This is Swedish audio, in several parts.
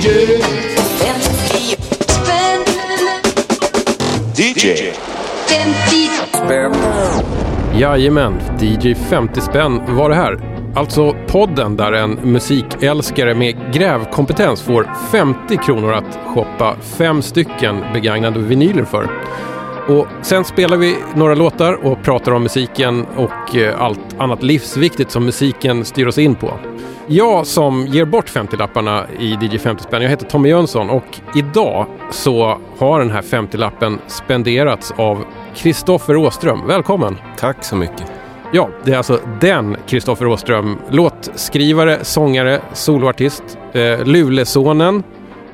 DJ. DJ. Jajamän, DJ 50 spänn var det här. Alltså podden där en musikälskare med grävkompetens får 50 kronor att shoppa fem stycken begagnade vinyler för. Och sen spelar vi några låtar och pratar om musiken och eh, allt annat livsviktigt som musiken styr oss in på. Jag som ger bort 50-lapparna i DJ 50 spänn, jag heter Tommy Jönsson och idag så har den här 50-lappen spenderats av Kristoffer Åström. Välkommen! Tack så mycket. Ja, det är alltså den Kristoffer Åström. Låtskrivare, sångare, soloartist, eh, Lulesonen,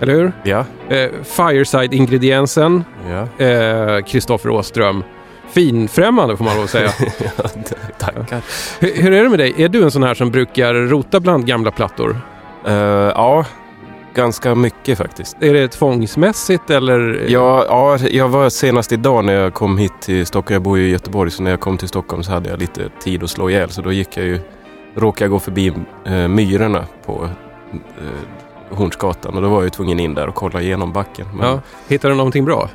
eller hur? Ja, Eh, Fireside-ingrediensen, ja. eh, Kristoffer Åström. Finfrämmande får man lov säga. Tackar. hur, hur är det med dig? Är du en sån här som brukar rota bland gamla plattor? Eh, ja, ganska mycket faktiskt. Är det tvångsmässigt eller? Ja, ja, jag var senast idag när jag kom hit till Stockholm. Jag bor ju i Göteborg så när jag kom till Stockholm så hade jag lite tid att slå ihjäl. Så då gick jag ju, råkade jag gå förbi eh, Myrorna på eh, Hornsgatan och då var jag ju tvungen in där och kolla igenom backen. Men Ja. Hittar du någonting bra?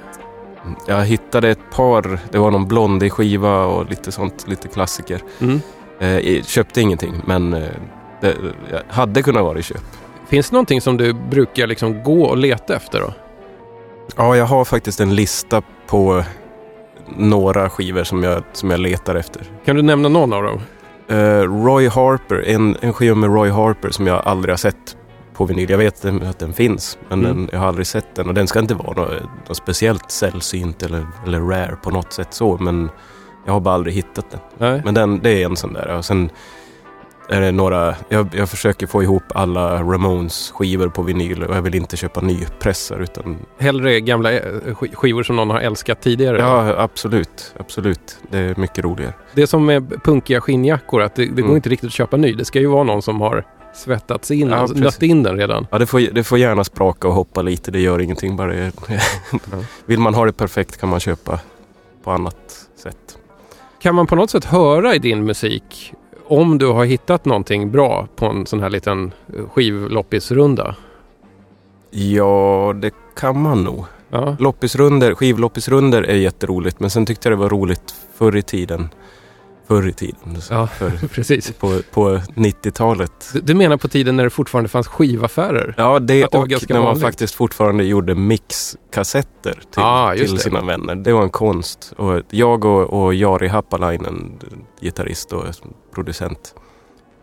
Jag hittade ett par, det var någon Blondie-skiva och lite sånt, lite klassiker. Mm. Eh, köpte ingenting men eh, det hade kunnat vara i köp. Finns det någonting som du brukar liksom gå och leta efter då? Ja, jag har faktiskt en lista på några skivor som jag, som jag letar efter. Kan du nämna någon av dem? Eh, Roy Harper, en, en skiva med Roy Harper som jag aldrig har sett på vinyl. Jag vet att den finns, men Mm. den, jag har aldrig sett den. Och den ska inte vara något, något speciellt sällsynt eller, eller rare på något sätt så, men jag har bara aldrig hittat den. Nej. Men den, det är en sån där. Och sen är det några, jag, jag försöker få ihop alla Ramones skivor på vinyl och jag vill inte köpa nypressar utan Hellre gamla eh, sk- skivor som någon har älskat tidigare? Ja, absolut. Absolut. Det är mycket roligare. Det är som med punkiga skinnjackor, att det, det går Mm. inte riktigt att köpa ny. Det ska ju vara någon som har svettats in, Ja, alltså, nött in den redan. Ja, det, får, det får gärna spraka och hoppa lite. Det gör ingenting. Bara det, Vill man ha det perfekt kan man köpa på annat sätt. Kan man på något sätt höra i din musik om du har hittat någonting bra på en sån här liten eh, skivloppisrunda? Ja, det kan man nog. Ja. Loppisrunder, skivloppisrunder är jätteroligt. Men sen tyckte jag det var roligt förr i tiden. Förr i tiden. Ja. Förr, Precis. på, på 90-talet. Du, du menar på tiden när det fortfarande fanns skivaffärer? Ja, det, det och när man vanligt. faktiskt fortfarande gjorde mixkassetter till, Ah, till det. sina vänner. Det var en konst. Och jag och, och Jari Happalainen, gitarrist och producent,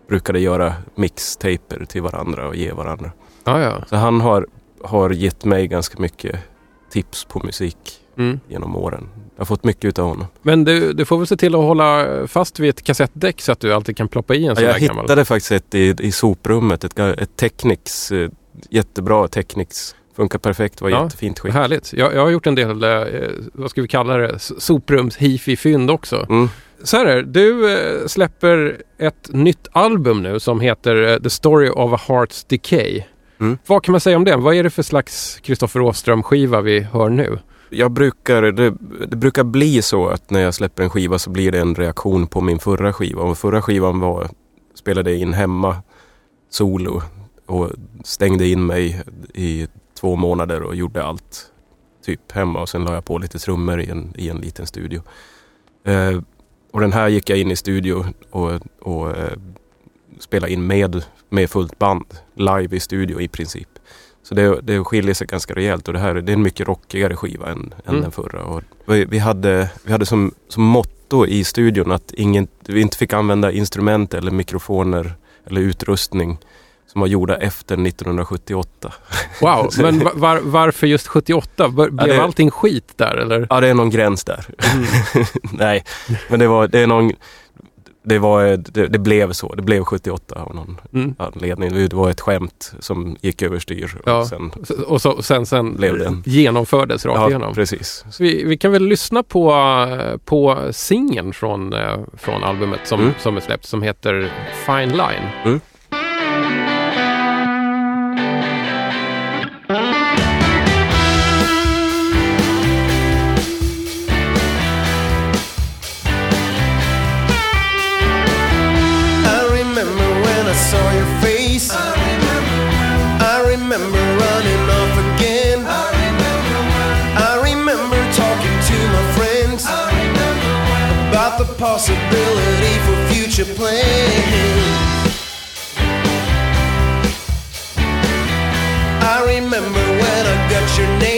brukade göra mixtaper till varandra och ge varandra. Ja, ja. Så han har, har gett mig ganska mycket tips på musik Mm. genom åren. Jag har fått mycket utav honom. Men du, du får väl se till att hålla fast vid ett kassettdäck så att du alltid kan ploppa i en Ja, sån jag där gammal. hittade faktiskt ett i, i soprummet, ett, ett Technics, eh, jättebra Technics. Funkar perfekt, var Ja, jättefint skick. Härligt. Jag, jag har gjort en del, eh, vad ska vi kalla det, S- soprums hifi-fynd också. Mm. Så här är det, du eh, släpper ett nytt album nu som heter eh, The Story of a Heart's Decay. Mm. Vad kan man säga om den? Vad är det för slags Kristoffer Åström-skiva vi hör nu? Jag brukar, det, det brukar bli så att när jag släpper en skiva så blir det en reaktion på min förra skiva. Och förra skivan var, spelade in hemma solo och stängde in mig i två månader och gjorde allt typ hemma och sen la jag på lite trummor i en, i en liten studio. Eh, och den här gick jag in i studio och, och eh, spelade in med, med fullt band live i studio i princip. Så det, det skiljer sig ganska rejält och det här det är en mycket rockigare skiva än, än Mm. den förra. Och vi, vi hade, vi hade som, som motto i studion att ingen, vi inte fick använda instrument eller mikrofoner eller utrustning som var gjorda efter 1978. Wow, men va- var, varför just 78? Var- Blev det- allting skit där eller? Ja, det är någon gräns där. Nej, men det var, det är någon, det, var, det, det blev så. Det blev 78 av någon Mm. anledning. Det var ett skämt som gick överstyr. Och Ja. sen, Och så, sen, sen Blev det. genomfördes rakt ja, igenom. precis. Så vi, vi kan väl lyssna på, på singeln från, eh, från albumet som, Mm. som är släppt som heter Fine Line. Mm. Remember saw your face. I remember. I remember running off again. I remember talking to my friends about the possibility for future plans. I remember when I got your name.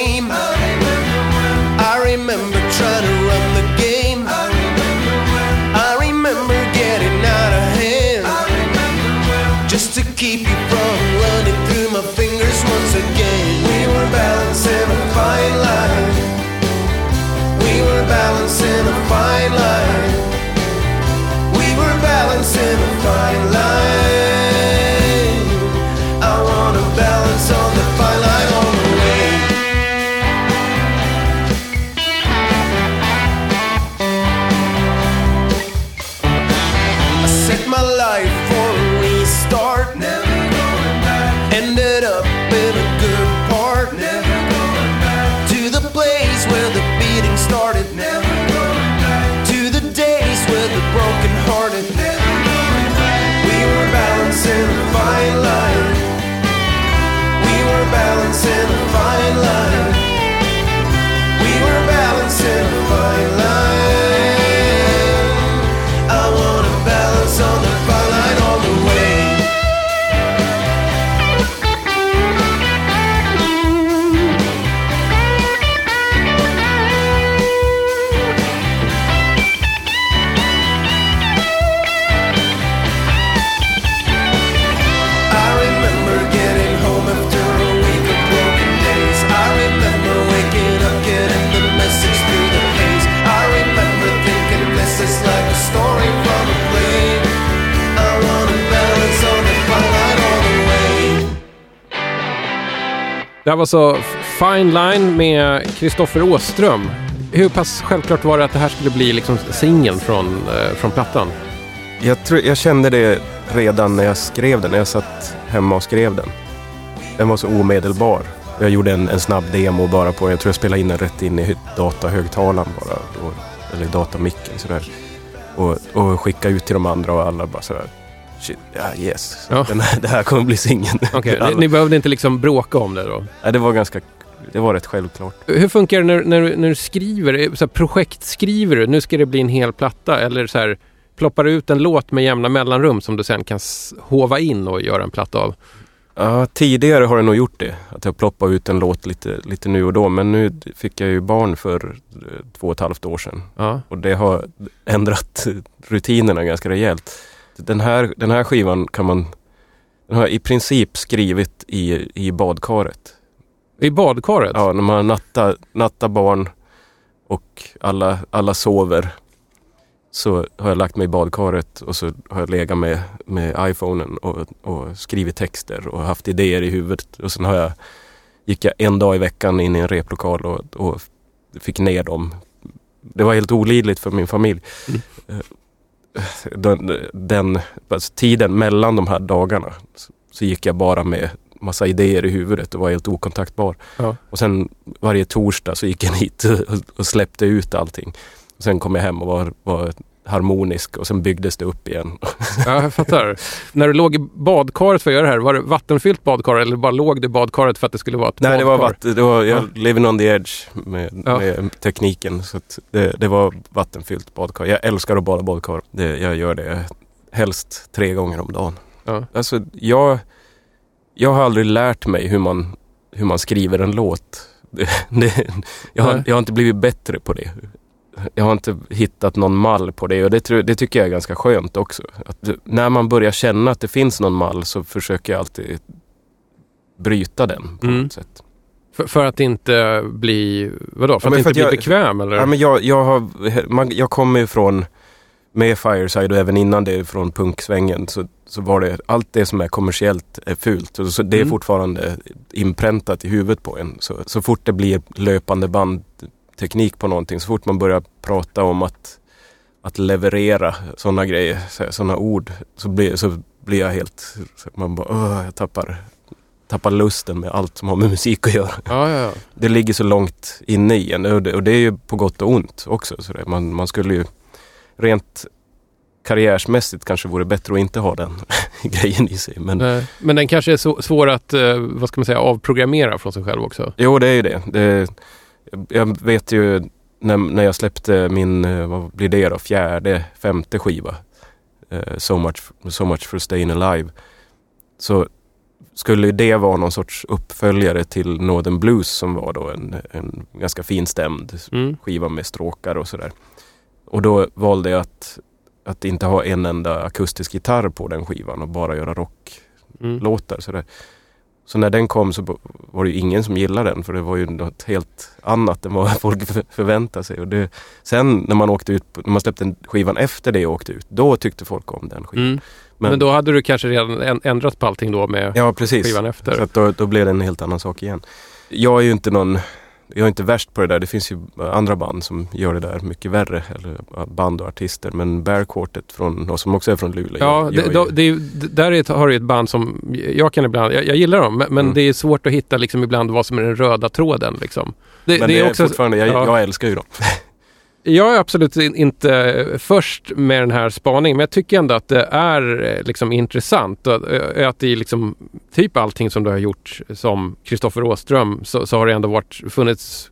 Det här var så Fine Line med Kristoffer Åström. Hur pass självklart var det att det här skulle bli liksom singeln från, eh, från plattan? Jag, tror, jag kände det redan när jag skrev den, när jag satt hemma och skrev den. Den var så omedelbar. Jag gjorde en, en snabb demo bara på, jag tror jag spelade in den rätt in i datahögtalaren bara. Och, eller datamicken sådär. Och, och skickade ut till de andra och alla bara sådär. Shit, ja yes. Ja. Den här, det här kommer bli singeln. Alla- ni, ni behövde inte liksom bråka om det då? Nej, det var ganska, det var rätt självklart. Hur funkar det när, när, när du skriver? Så här, projektskriver du? Nu ska det bli en hel platta eller så här ploppar du ut en låt med jämna mellanrum som du sen kan hova in och göra en platta av? Ja, tidigare har jag nog gjort det. Att jag ploppar ut en låt lite, lite nu och då. Men nu fick jag ju barn för eh, två och ett halvt år sedan. Ja. Och det har ändrat rutinerna ganska rejält. Den här, den här skivan kan man... Den har jag i princip skrivit i, i badkaret. I badkaret? Ja, när man nattar, nattar barn och alla, alla sover. Så har jag lagt mig i badkaret och så har jag legat med, med iPhonen och, och skrivit texter och haft idéer i huvudet. Och sen har jag, gick jag en dag i veckan in i en replokal och, och fick ner dem. Det var helt olidligt för min familj. Mm. Den, den alltså tiden mellan de här dagarna så, så gick jag bara med massa idéer i huvudet och var helt okontaktbar. Ja. Och sen varje torsdag så gick jag hit och, och släppte ut allting. Och sen kom jag hem och var, var harmonisk och sen byggdes det upp igen. Ja, jag fattar. När du låg i badkaret för att göra det här, var det vattenfyllt badkar eller bara låg du i badkaret för att det skulle vara ett Nej, det badkar? var, vatten, det var jag Ja. living on the edge med, Ja. med tekniken. Så det, det var vattenfyllt badkar. Jag älskar att bada badkar. Det, jag gör det helst tre gånger om dagen. Ja. Alltså, jag, jag har aldrig lärt mig hur man, hur man skriver en låt. Det, det, jag, har, Nej. jag har inte blivit bättre på det. Jag har inte hittat någon mall på det och det, det tycker jag är ganska skönt också. Att när man börjar känna att det finns någon mall så försöker jag alltid bryta den på Mm. något sätt. För, för att inte bli, vadå? För Ja, att för inte att bli jag- bekväm eller? Ja, men jag, jag, har, man, jag kommer ju från, med Fireside och även innan det från punksvängen så, så var det, allt det som är kommersiellt är fult. Och Så det är Mm. fortfarande inpräntat i huvudet på en. Så, så fort det blir löpande bandteknik på någonting, så fort man börjar prata om att, att leverera sådana grejer, sådana ord, så blir, så blir jag helt, man bara, "Åh, jag tappar, tappar lusten med allt som har med musik att göra Ja, ja, ja. det ligger så långt inne i en och det, och det är ju på gott och ont också. Så det, man, man skulle ju rent karriärsmässigt kanske vore bättre att inte ha den, grejen i sig. Men Nej. Men den kanske är så, svår att, eh, vad ska man säga, avprogrammera från sig själv också. jo, det är ju det. det jag vet ju när, när jag släppte min, eh, vad blir det då, fjärde, femte skiva. eh, so, much, so much for staying alive. Så skulle ju det vara någon sorts uppföljare till Northern Blues som var då en, en ganska finstämd Mm. skiva med stråkar och sådär. Och då valde jag att, att inte ha en enda akustisk gitarr på den skivan och bara göra rocklåtar. Mm. Sådär. Så när den kom så var det ju ingen som gillade den för det var ju något helt annat än vad folk för- förväntade sig. Och det, sen när man åkte ut, när man släppte skivan efter det och åkte ut, då tyckte folk om den skivan. Mm. Men, då hade du kanske redan än- ändrat på allting då med Ja, precis. skivan efter. Så att då, då blev det en helt annan sak igen. Jag är ju inte någon, jag är inte värst på det där. Det finns ju andra band som gör det där mycket värre. Eller band och artister. Men Bear Quartet från, och som också är från Luleå. Ja, det, ju- då, det, är där är, ett- har du ett band som jag kan ibland, jag, jag gillar dem, men, men Mm. det är svårt att hitta liksom ibland vad som är den röda tråden. Liksom. Det, men det är också, fortfarande, jag, ja. jag älskar ju dem. Jag är absolut in- inte först med den här spaningen, men jag tycker ändå att det är eh, liksom intressant. Eh, Att i liksom, typ allting som du har gjort som Kristoffer Åström så, så har det ändå varit, funnits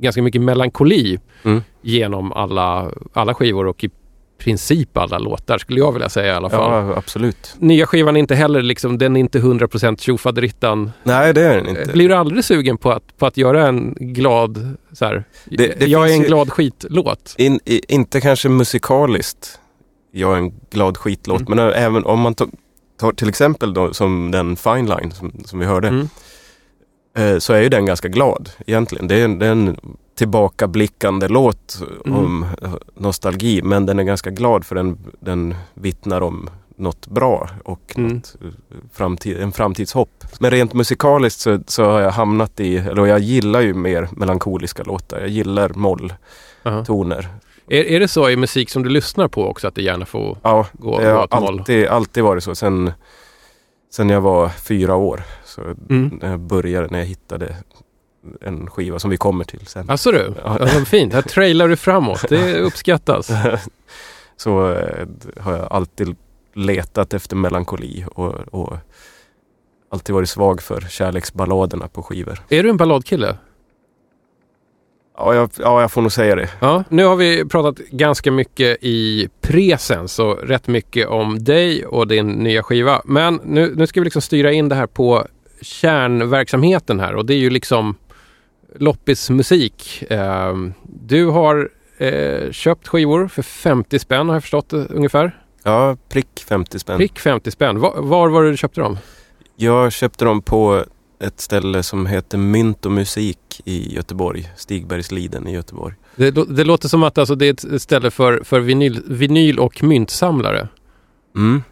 ganska mycket melankoli Mm. genom alla, alla skivor och i princip alla låtar skulle jag vilja säga i alla fall. Ja, absolut. Nya skivan är inte heller liksom, den är inte 100% tjofaderittan. Nej, det är den inte. Blir du aldrig sugen på att, på att göra en glad, så här, Det- det jag är en glad skitlåt? In, i, inte kanske musikaliskt. Jag är en glad skitlåt. Mm. Men även om man tar, tar till exempel då, som den Fine Line som, som vi hörde. Mm. eh, så är ju den ganska glad egentligen. Det är, det är en tillbakablickande låt Mm. om eh, nostalgi men den är ganska glad för den, den vittnar om något bra och Mm. något, eh, framtid, en framtidshopp. Men rent musikaliskt så, så har jag hamnat i, eller jag gillar ju mer melankoliska låtar. Jag gillar molltoner. Aha. Är, är det så i musik som du lyssnar på också att det gärna får Ja, gå, det gå åt moll? alltid, alltid varit så sen, sen jag var fyra år. Så Mm. när jag började, när jag hittade en skiva som vi kommer till sen. Alltså du, Ja. vad fint. Här trailar du framåt. Det uppskattas. så eh, har jag alltid letat efter melankoli och, och alltid varit svag för kärleksballaderna på skivor. Är du en balladkille? Ja jag, ja, jag får nog säga det. Ja, nu har vi pratat ganska mycket i presens och rätt mycket om dig och din nya skiva. Men nu, nu ska vi liksom styra in det här på kärnverksamheten här och det är ju liksom loppismusik. Eh, du har eh, köpt skivor för 50 spänn har jag förstått det, ungefär. Ja, prick 50 spänn. Prick 50 spänn. Var, var var det du köpte dem? Jag köpte dem på ett ställe som heter Mynt och musik i Göteborg. Stigbergsliden i Göteborg. Det, det låter som att alltså, det är ett ställe för, för vinyl, vinyl och myntsamlare. Mm.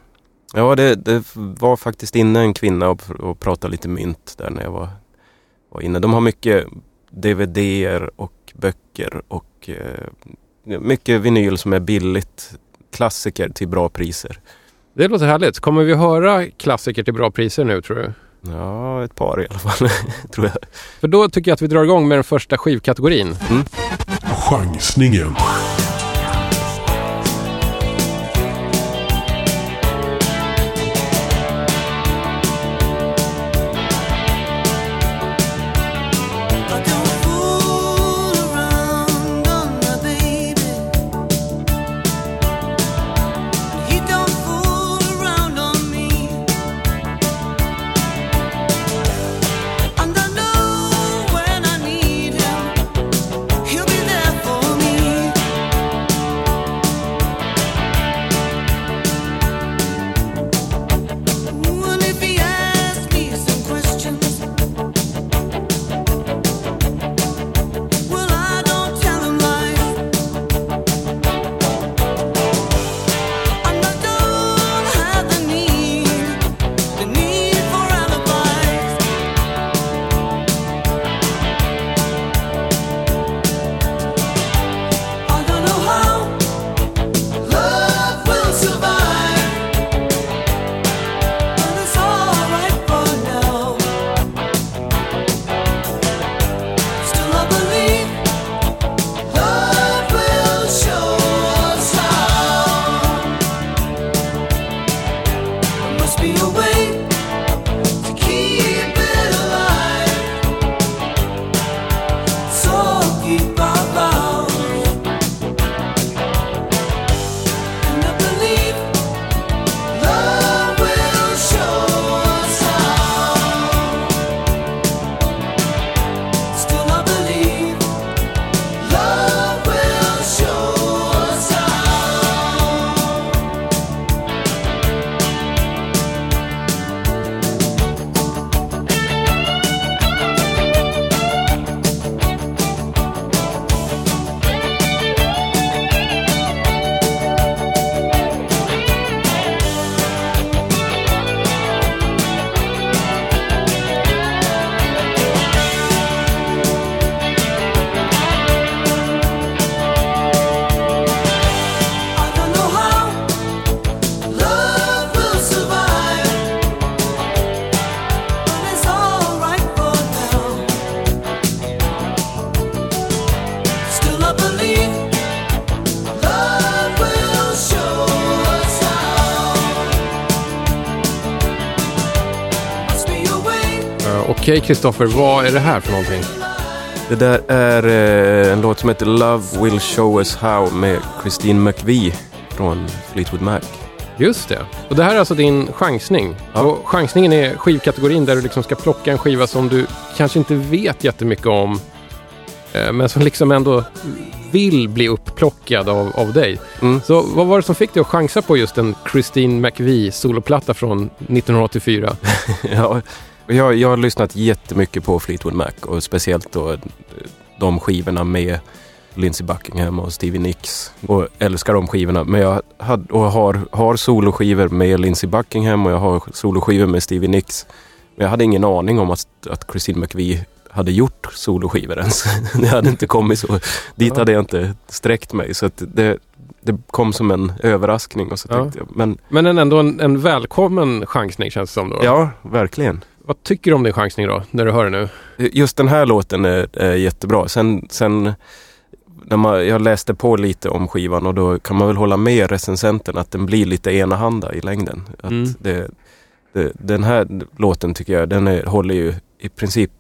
Ja, det, det var faktiskt inne en kvinna och, och pratade lite mynt där när jag var, var inne. De har mycket DVDer och böcker och eh, mycket vinyl som är billigt. Klassiker till bra priser. Det låter härligt. Kommer vi höra klassiker till bra priser nu tror du? Ja, ett par i alla fall, tror jag. För då tycker jag att vi drar igång med den första skivkategorin. Chansningen. Okej Kristoffer, vad är det här för någonting? Det där är eh, en låt som heter Love Will Show Us How med Christine McVie från Fleetwood Mac. Just det. Och det här är alltså din chansning. Ja. Och chansningen är skivkategorin där du liksom ska plocka en skiva som du kanske inte vet jättemycket om. eh, Men som liksom ändå vill bli uppplockad av, av dig. Mm. Så vad var det som fick dig att chansa på just en Christine McVie soloplatta från 1984? ja, jag, jag har lyssnat jättemycket på Fleetwood Mac och speciellt då eh, de skivorna med Lindsey Buckingham och Stevie Nicks. Och älskar de skivorna. Men jag had, och har, har soloskivor med Lindsey Buckingham och jag har soloskivor med Stevie Nicks. Men jag hade ingen aning om att, att Christine McVie hade gjort soloskivor ens. det hade inte kommit så. Dit hade jag inte sträckt mig. Så det, det kom som en överraskning. Och så Ja. jag, men Men en, ändå en, en välkommen chansning känns det som då. ja, verkligen. Vad tycker du om din chansning då, när du hör det nu? Just den här låten är, är jättebra. Sen, sen när man, jag läste på lite om skivan och då kan man väl hålla med recensenten att den blir lite enahanda i längden. Att Mm. det, det, den här låten tycker jag, den är, håller ju i princip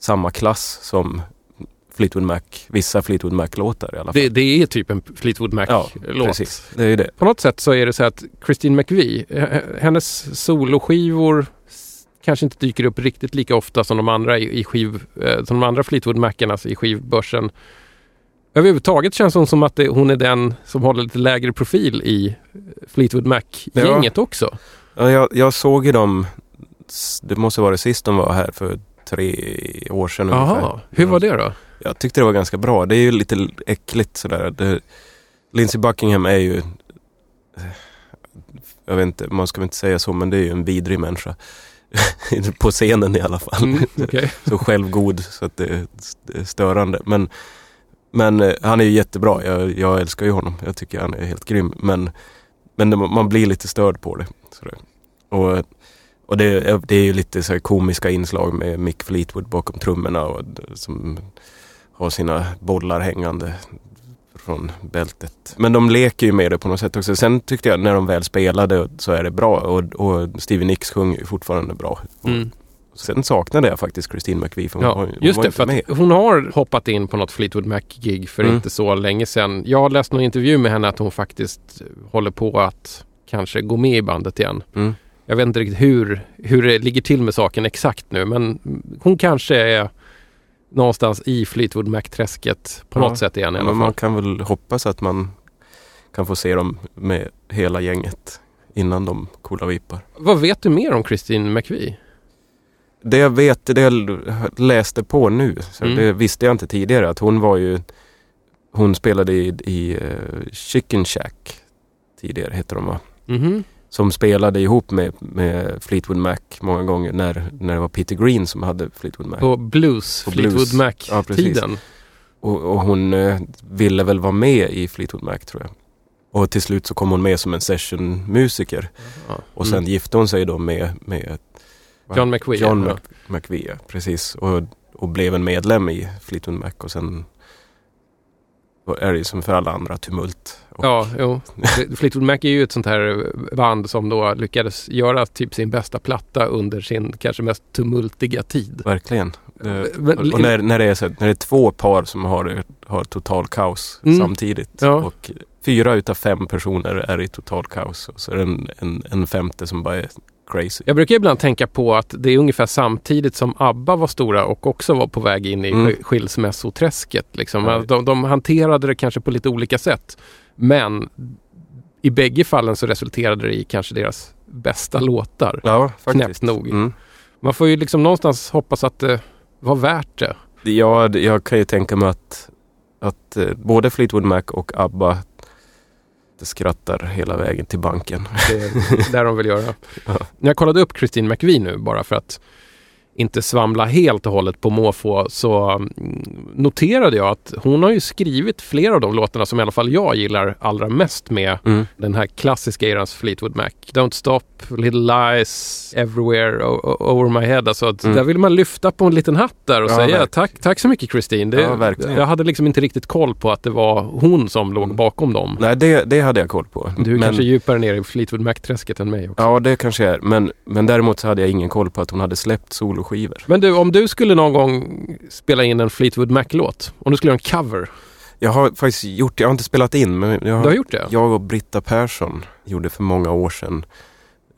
samma klass som Fleetwood Mac, vissa Fleetwood Mac-låtar i alla fall. Det, det är typ en Fleetwood ja, Mac-låt. precis. Det är det. På något sätt så är det så att Christine McVie, hennes soloskivor kanske inte dyker upp riktigt lika ofta som de andra i, i skiv, eh, som de andra Fleetwood Macarna i skivbörsen. Överhuvudtaget känns hon som att det, hon är den som håller lite lägre profil i Fleetwood Mac-gänget också. Ja, jag, jag såg ju dem, det måste vara sist de var här för tre år sedan ungefär. Jaha, hur var det då? Jag tyckte det var ganska bra. Det är ju lite äckligt sådär. Det, Lindsey Buckingham är ju... Jag vet inte, man ska väl inte säga så, men det är ju en vidrig människa. På scenen i alla fall. Mm, okej. Så självgod så att det, är störande. Men, men eh, han är ju jättebra. Jag, jag älskar ju honom. Jag tycker han är helt grym. Men, men man blir lite störd på det. Sådär. Och, och det, är- det är ju lite så komiska inslag med Mick Fleetwood bakom trummorna och, som har sina bollar hängande från bältet. Men de leker ju med det på något sätt också. Sen tyckte jag när de väl spelade så är det bra och, och Stevie Nicks sjunger ju fortfarande bra. Mm. Sen saknade jag faktiskt Christine McVie för hon Ja, hon just det, för med. att hon har hoppat in på något Fleetwood Mac-gig för Mm. inte så länge sedan. Jag har läst någon intervju med henne att hon faktiskt håller på att kanske gå med i bandet igen. Mm. Jag vet inte riktigt hur, hur det ligger till med saken exakt nu men hon kanske är någonstans i Fleetwood Mac-träsket på Ja, något sätt igen i alla Men fall. man kan väl hoppas att man kan få se dem med hela gänget innan de coola vipar. Vad vet du mer om Christine McVie? Det jag vet, det jag läste på nu, så Mm. det visste jag inte tidigare, att hon var ju Hon spelade i, i eh, Chicken Shack tidigare, heter de va? Mhm. Som spelade ihop med, med Fleetwood Mac många gånger när, när det var Peter Green som hade Fleetwood Mac. På Blues, På Fleetwood Blues. Ja. Mac-tiden. Och, och hon eh, ville väl vara med i Fleetwood Mac tror jag. Och till slut så kom hon med som en sessionmusiker. Ja. Och sen Mm. gifte hon sig då med, med John McVie. John ja. Mc, McVie, precis. Och, och blev en medlem i Fleetwood Mac och sen är det ju som för alla andra tumult. Och, Ja, jo. Fleetwood Mac är ju ett sånt här band som då lyckades göra typ sin bästa platta under sin kanske mest tumultiga tid. Verkligen. Det, Men- och när, när, det är så, när det är två par som har, har total kaos Mm. samtidigt. Ja. Och fyra utav fem personer är i total kaos. Och så är det en, en, en femte som bara är crazy. Jag brukar ibland tänka på att det är ungefär samtidigt som ABBA var stora och också var på väg in i Mm. sk- skilsmässoträsket. Liksom. Ja. De, de hanterade det kanske på lite olika sätt. Men i bägge fallen så resulterade det i kanske deras bästa låtar. Ja, faktiskt. Knäppt nog. Mm. Man får ju liksom någonstans hoppas att det var värt det. Ja, jag kan ju tänka mig att, att eh, både Fleetwood Mac och ABBA det skrattar hela vägen till banken. Det är där de vill göra. Ja. Jag kollade upp Christine McVie nu bara för att inte svamla helt och hållet på måfå så mm, noterade jag att hon har ju skrivit flera av de låtarna som i alla fall jag gillar allra mest med Mm. den här klassiska erans Fleetwood Mac. Don't Stop, Little Lies, Everywhere, Over My Head. Alltså Mm. där vill man lyfta på en liten hatt där och Ja, säga verkligen. tack, tack så mycket Christine. Det, Ja, jag hade liksom inte riktigt koll på att det var hon som låg bakom dem. Nej, det, det hade jag koll på. Du är Men- kanske djupare ner i Fleetwood Mac-träsket än mig också. Ja, det kanske är. Men, men däremot så hade jag ingen koll på att hon hade släppt soloskivor demoskivor. Men du, om du skulle någon gång spela in en Fleetwood Mac-låt, om du skulle göra en cover, Jag har faktiskt gjort, jag har inte spelat in men jag, du har gjort det? jag och Britta Persson gjorde för många år sedan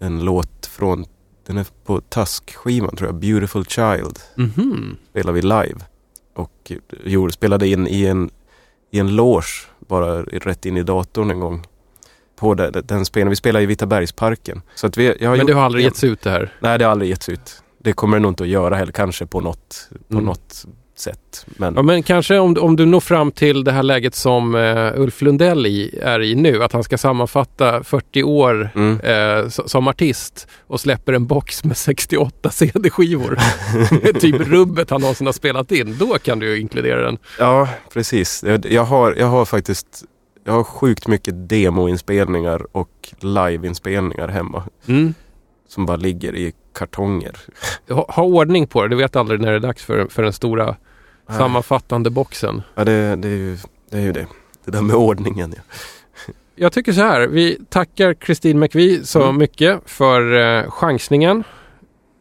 en låt från, den är på Tusk-skivan tror jag, Beautiful Child. Mhm. spelade vi live. Och gjorde, spelade in i en, i en loge, bara rätt in i datorn en gång. På den, den spelningen. Vi spelade i Vitabergsparken. Så att vi, jag har Men det har aldrig getts ut det här? Nej, det har aldrig getts ut. Det kommer det nog inte att göra heller, kanske på något, på Mm. något sätt. Men Ja, men kanske om, om du når fram till det här läget som eh, Ulf Lundell i, är i nu, att han ska sammanfatta 40 år mm. eh, som artist och släpper en box med 68 CD-skivor. typ rubbet han någonsin har spelat in. Då kan du inkludera den. Ja, precis. Jag, jag, har, jag har faktiskt jag har sjukt mycket demoinspelningar och liveinspelningar hemma. Mm. Som bara ligger i kartonger. Ha, ha ordning på det. Du vet aldrig när det är dags för, för den stora sammanfattande boxen. Ja, det, det, är ju, det är ju det. Det där med ordningen. Ja. Jag tycker så här. Vi tackar Kristin McVie så Mm. mycket för eh, chansningen.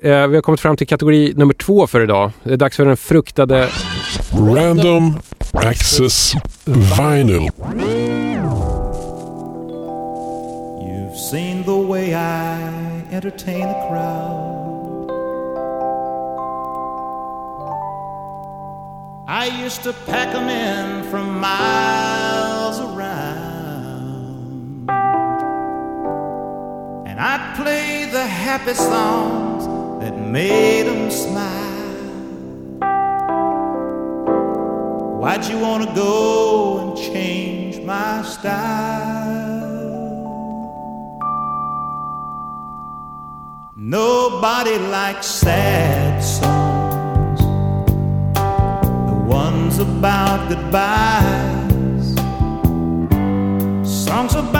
Eh, vi har kommit fram till kategori nummer två för idag. Det är dags för den fruktade Random Access Vinyl. You've seen the way I entertain the crowd. I used to pack 'em in from miles around. And I'd play the happy songs that made 'em smile. Why'd you want to go and change my style? Nobody likes sad songs, ones about goodbyes, songs about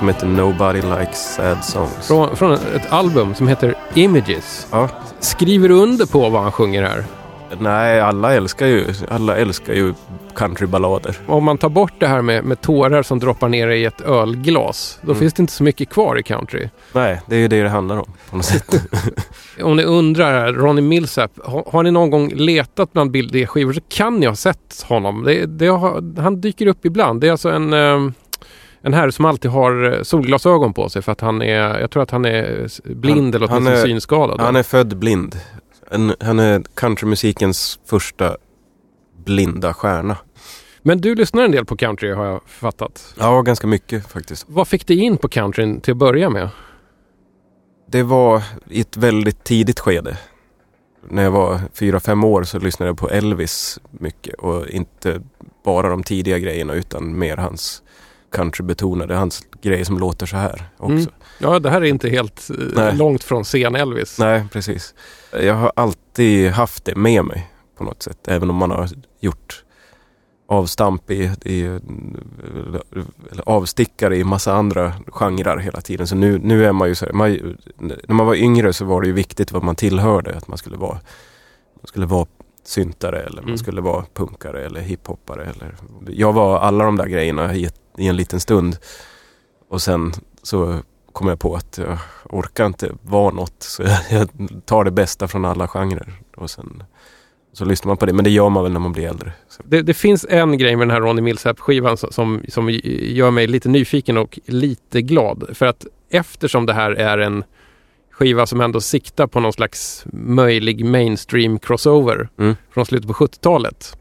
som heter Nobody Likes Sad Songs. Från, från ett album som heter Images. Ja, Skriver du under på vad han sjunger här? Nej, alla älskar ju, alla älskar ju countryballader. Om man tar bort det här med, med tårar som droppar ner i ett ölglas, då Mm. finns det inte så mycket kvar i country. Nej, det är ju det det handlar om på något sätt. Om ni undrar, Ronnie Millsap, har, har ni någon gång letat bland bildskivor så kan ni ha sett honom. Det, det har, han dyker upp ibland. Det är alltså en, eh, en herre som alltid har eh, solglasögon på sig för att han är, jag tror att han är s- blind Han- eller han åtminstone är- synskadad. Han är född blind. En, han är countrymusikens första blinda stjärna. Men du lyssnar en del på country har jag fattat. Ja, ganska mycket faktiskt. Vad fick dig in på countryn till att börja med? Det var i ett väldigt tidigt skede. När jag var fyra fem år så lyssnade jag på Elvis mycket och inte bara de tidiga grejerna utan mer hans countrybetonade, hans grejer som låter så här också. Mm. Ja, det här är inte helt eh, Nej. långt från sen Elvis. Nej, precis. Jag har alltid haft det med mig på något sätt. Även om man har gjort avstamp i, i eller avstickare i massa andra genrer hela tiden. Så nu, nu är man ju så här, man, när man var yngre så var det ju viktigt vad man tillhörde. Att man skulle vara, man skulle vara syntare eller Mm. man skulle vara punkare eller hiphoppare. Eller, jag var alla de där grejerna i, ett, i en liten stund. Och sen så kom jag på att jag orkar inte vara något. Så jag, tar det bästa från alla genrer. Och sen så lyssnar man på det. Men det gör man väl när man blir äldre. Det, det finns en grej med den här Ronnie Millsap-skivan som, som gör mig lite nyfiken och lite glad. För att eftersom det här är en skiva som ändå siktar på någon slags möjlig mainstream crossover Mm. från slutet på 70-talet.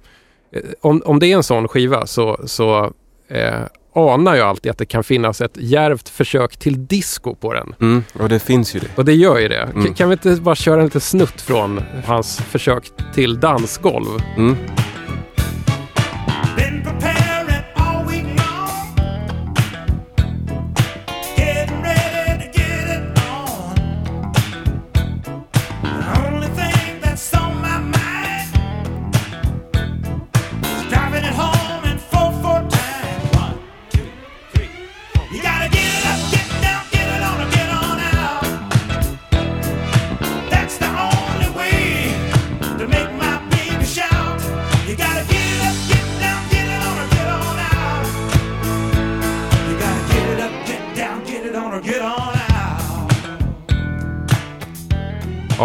Eh, Om, om det är en sån skiva så, så eh, anar jag alltid att det kan finnas ett djärvt försök till disco på den. mm, och det finns ju det. Och det gör ju det. Mm. Kan vi inte bara köra en liten snutt från hans försök till dansgolv? Mm.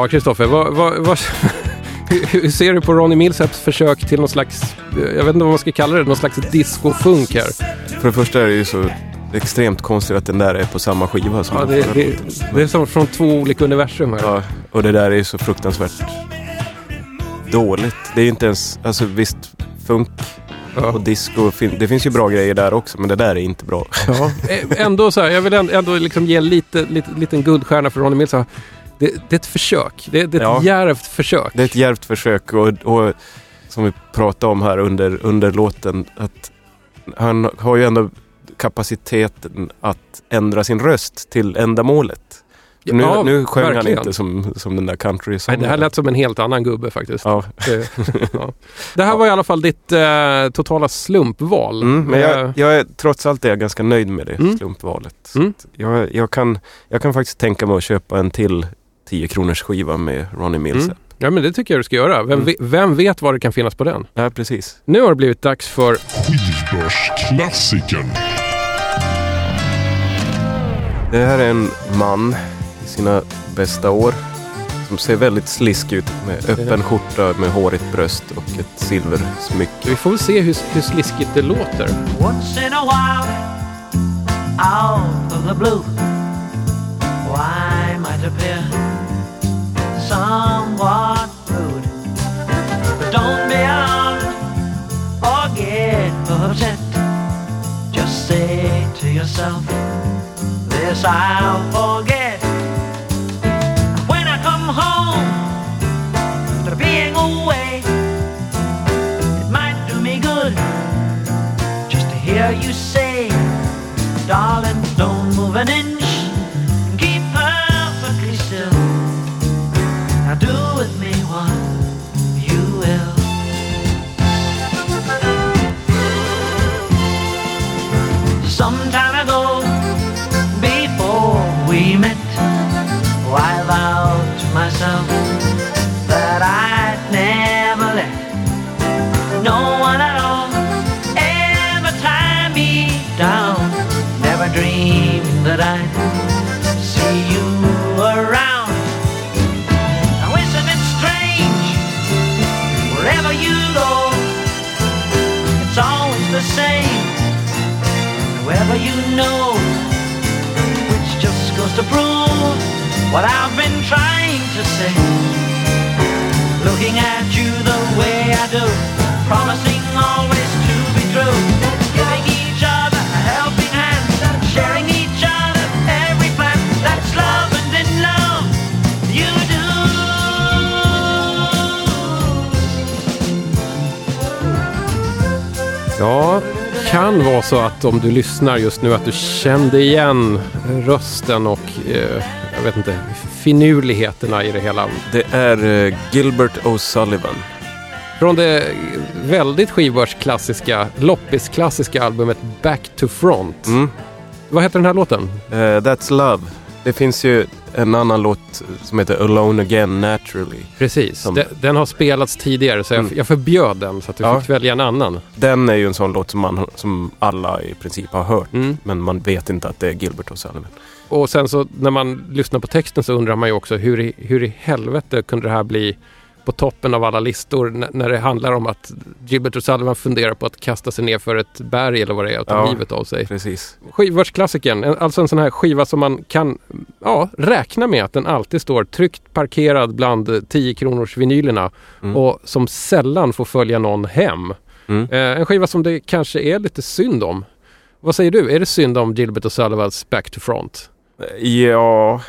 Ja, Kristoffer, vad, vad, vad, hur, ser du på Ronnie Millsaps försök till någon slags, jag vet inte vad man ska kalla det, någon slags disco-funk här? För det första är det ju så extremt konstigt att den där är på samma skiva som Ja, det, det, det är som från två olika universum här. Ja, och det där är ju så fruktansvärt dåligt. Det är ju inte ens, alltså visst, funk Ja. och disco, det finns ju bra grejer där också men det där är inte bra. Ja. Ändå så här, jag vill ändå, liksom ge lite, lite, liten guldstjärna för Ronnie Millsap. Det, det är ett försök. Det, det är ett Ja. djärvt försök. Det är ett djärvt försök och, och som vi pratade om här under, under låten att han har ju ändå kapaciteten att ändra sin röst till ändamålet. Nu, Ja, nu sjöng han verkligen. inte som, som den där country Nej, det här lät som en helt annan gubbe faktiskt. Ja, Det, ja. det här var i alla fall ditt eh, totala slumpval. mm, men Eh, jag, jag är, trots allt är jag ganska nöjd med det Mm. slumpvalet. Mm. Jag, jag, kan, jag kan faktiskt tänka mig att köpa en till 10 kronors skiva med Ronnie Mills. Mm. Ja, men det tycker jag du ska göra. Vem, Mm. ve- vem vet vad det kan finnas på den? Ja, precis. Nu har det blivit dags för Skivbörsklassikern. Det här är en man i sina bästa år som ser väldigt slisk ut med öppen skjorta med hårigt bröst och ett silversmycke. Vi får väl se hur, hur sliskigt det låter. Once in a while, out of the blue, why might appear somewhat rude. But don't be alarmed or get upset. Just say to yourself, this I'll forget. When I come home, after being away, it might do me good just to hear you say, darling, kan vara så att om du lyssnar just nu att du kände igen rösten och eh, jag vet inte, finurligheterna i det hela. Det är eh, Gilbert O'Sullivan. Från det väldigt skivbörsklassiska, loppisklassiska albumet Back to Front. Mm. Vad heter den här låten? Eh, That's Love. Det finns ju en annan låt som heter Alone Again Naturally. Precis, Som- den, den har spelats tidigare så jag, Mm. jag förbjöd den så att du Ja. fick välja en annan. Den är ju en sån låt som, man, som alla i princip har hört. Mm. Men man vet inte att det är Gilbert O'Sullivan. Och sen så när man lyssnar på texten så undrar man ju också hur i, hur i helvete kunde det här bli på toppen av alla listor när det handlar om att Gilbert O'Sullivan funderar på att kasta sig ner för ett berg eller vad det är och ta Ja. livet av sig. Precis. Skivbörsklassikern, en- alltså en sån här skiva som man kan ja, räkna med att den alltid står tryggt parkerad bland eh, 10 kronors vinylerna Mm. och som sällan får följa någon hem. Mm. Eh, en skiva som det kanske är lite synd om. Vad säger du? Är det synd om Gilbert O'Sullivans Back to Front? Ja...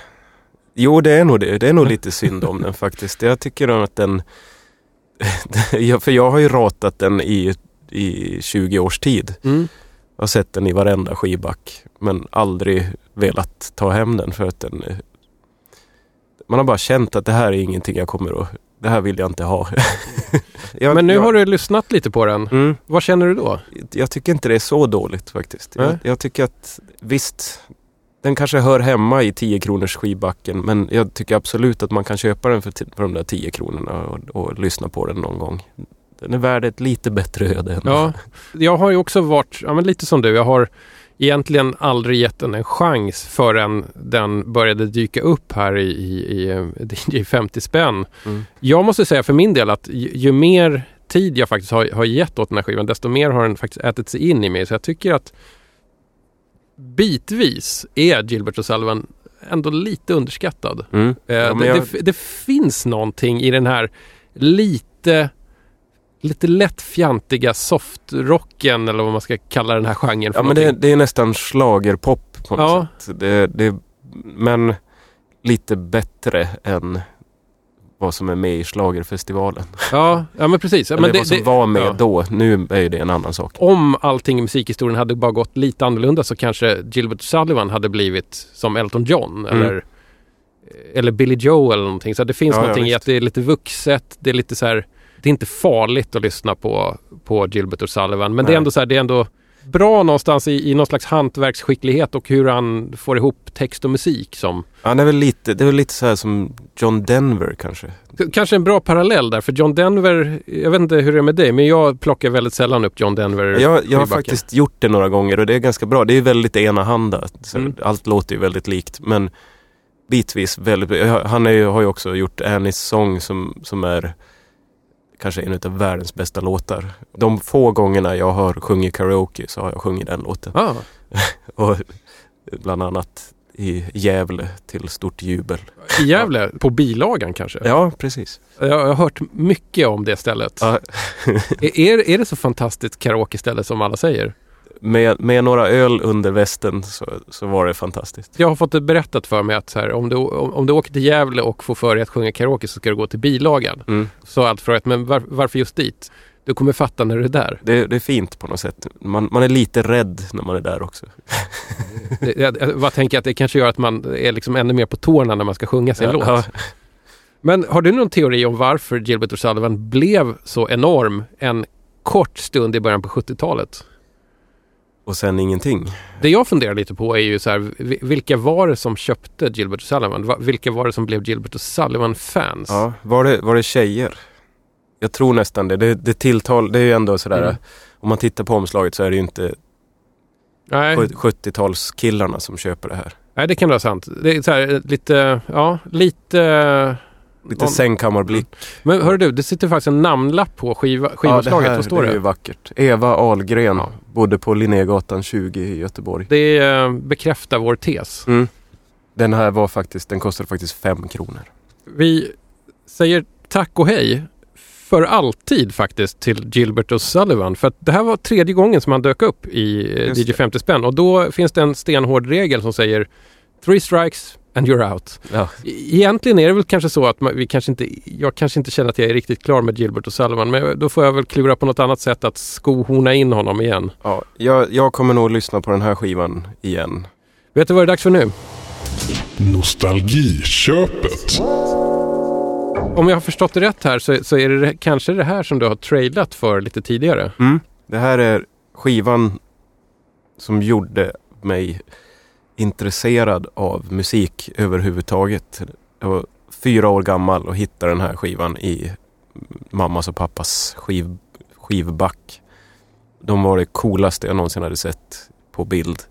Jo, det är nog det. Det är nog lite synd om den faktiskt. Jag tycker nog att den... För jag har ju ratat den i, i 20 års tid. Mm. Jag har sett den i varenda skivback. Men aldrig velat ta hem den för att den... Man har bara känt att det här är ingenting jag kommer att... Det här vill jag inte ha. jag, Men nu jag, har du lyssnat lite på den. Mm, Vad känner du då? jag tycker inte det är så dåligt faktiskt. Nej. Jag, jag tycker att visst, den kanske hör hemma i 10 kronors skivbacken men jag tycker absolut att man kan köpa den för, för de där 10 kronorna och, och lyssna på den någon gång. Den är värd ett lite bättre öde. än- Ja, jag har ju också varit ja, men lite som du. Jag har egentligen aldrig gett den en chans förrän den började dyka upp här i, i, i DJ 50 spänn. Mm. Jag måste säga för min del att ju, ju mer tid jag faktiskt har, har gett åt den här skivan desto mer har den faktiskt ätit sig in i mig. Så jag tycker att bitvis är Gilbert O'Sullivan ändå lite underskattad. Mm. Eh, Ja, men det, jag- det, det finns någonting i den här lite lite lätt fjantiga softrocken eller vad man ska kalla den här genren Ja men det, det är nästan schlagerpop på något Ja. sätt. Det, det, men lite bättre än vad som är med i schlagerfestivalen. Ja, ja men precis. Ja, Eller men det, vad som det, var med ja. då. Nu är det en annan sak. Om allting i musikhistorien hade bara gått lite annorlunda så kanske Gilbert Sullivan hade blivit som Elton John Mm. eller, eller Billy Joe eller någonting. Så det finns Ja, ja, någonting i visst. att det är lite vuxet. Det är lite så här, det är inte farligt att lyssna på, på Gilbert O'Sullivan. Men det är Nej. ändå så här, det är ändå bra någonstans i, i någon slags hantverksskicklighet och hur han får ihop text och musik som Han är väl lite, det är väl lite så här som John Denver kanske. Kanske en bra parallell där, för John Denver, jag vet inte hur det är med dig, men jag plockar väldigt sällan upp John Denver. Jag, jag har faktiskt gjort det några gånger och det är ganska bra. Det är väldigt enahanda. Mm. Allt låter ju väldigt likt men bitvis väldigt Han ju, har ju också gjort Annies sång som, som är kanske en av världens bästa låtar. De få gångerna jag har sjungit karaoke så har jag sjungit den låten. Ah, Och bland annat i Gävle till stort jubel. I Gävle, på bilagan kanske? Ja, precis. Jag, har hört mycket om det stället. Ja, Är, är, är det så fantastiskt karaoke-ställe som alla säger? Med, med några öl under västen så, så var det fantastiskt. Jag har fått det berättat för mig att här, om, du, om, om du åker till Gävle och får för dig att sjunga karaoke så ska du gå till bilagan. Mm. Så allt frågat, men var, varför just dit? Du kommer fatta när du är där. Det, det är fint på något sätt. Man, man är lite rädd när man är där också. Det- Jag, jag tänker att det kanske gör att man är liksom ännu mer på tårna när man ska sjunga sin låt. Ja, Men har du någon teori om varför Gilbert O'Sullivan blev så enorm en kort stund i början på 70-talet? Och sen ingenting. Det jag funderar lite på är ju så här, vi- vilka var det som köpte Gilbert O'Sullivan? Va- Vilka var det som blev Gilbert O'Sullivan-fans? Ja, var, det, var det tjejer? Jag tror nästan det. Det, det tilltal, det är ju ändå sådär, Mm. om man tittar på omslaget så är det ju inte Nej, 70-talskillarna som köper det här. nej, det kan vara sant. Det är så här, lite, ja, lite... Lite sängkammarblick. Men hör du, det sitter faktiskt en namnlapp på skiva, Ja, skivomslaget. här, Vad står det? det? är ju vackert. Eva Ahlgren, Ja. bodde på Linnégatan 20 i Göteborg. Det eh, bekräftar vår tes. Mm. Den här var faktiskt, den kostade faktiskt fem kronor. Vi säger tack och hej för alltid faktiskt till Gilbert och Sullivan. För att det här var tredje gången som han dök upp i eh, Just DJ 50 spänn. Och då finns det en stenhård regel som säger Three strikes and you're out. Ja. Egentligen är det väl kanske så att man, vi kanske inte, jag kanske inte känner att jag är riktigt klar med Gilbert och Sullivan. Men då får jag väl klura på något annat sätt att skohorna in honom igen. Ja, jag, jag kommer nog lyssna på den här skivan igen. Vet du vad det är dags för nu? Nostalgiköpet. Om jag har förstått det rätt här så, så är det kanske det här som du har trailat för lite tidigare. Det här är skivan som gjorde mig intresserad av musik överhuvudtaget. Jag var fyra år gammal och hittade den här skivan i mammas och pappas skiv, skivback. De var det coolaste jag någonsin hade sett på bild.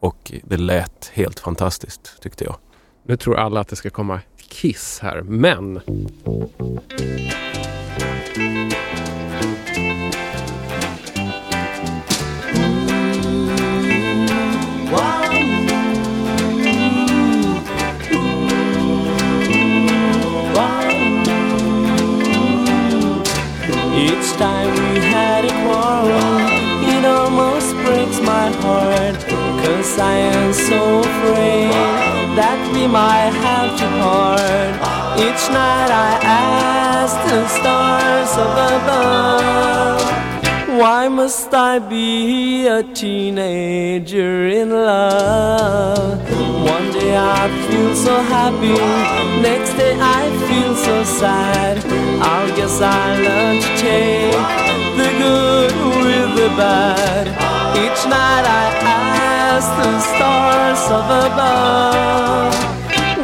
Och det lät helt fantastiskt tyckte jag. Nu tror alla att det ska komma Kiss här, men... my heart. Cause I am so afraid that we might have to part. Each night I ask the stars above. Why must I be a teenager in love? One day I feel so happy, next day I feel so sad. I guess I learn to take the good bad. Each night I ask the stars of above.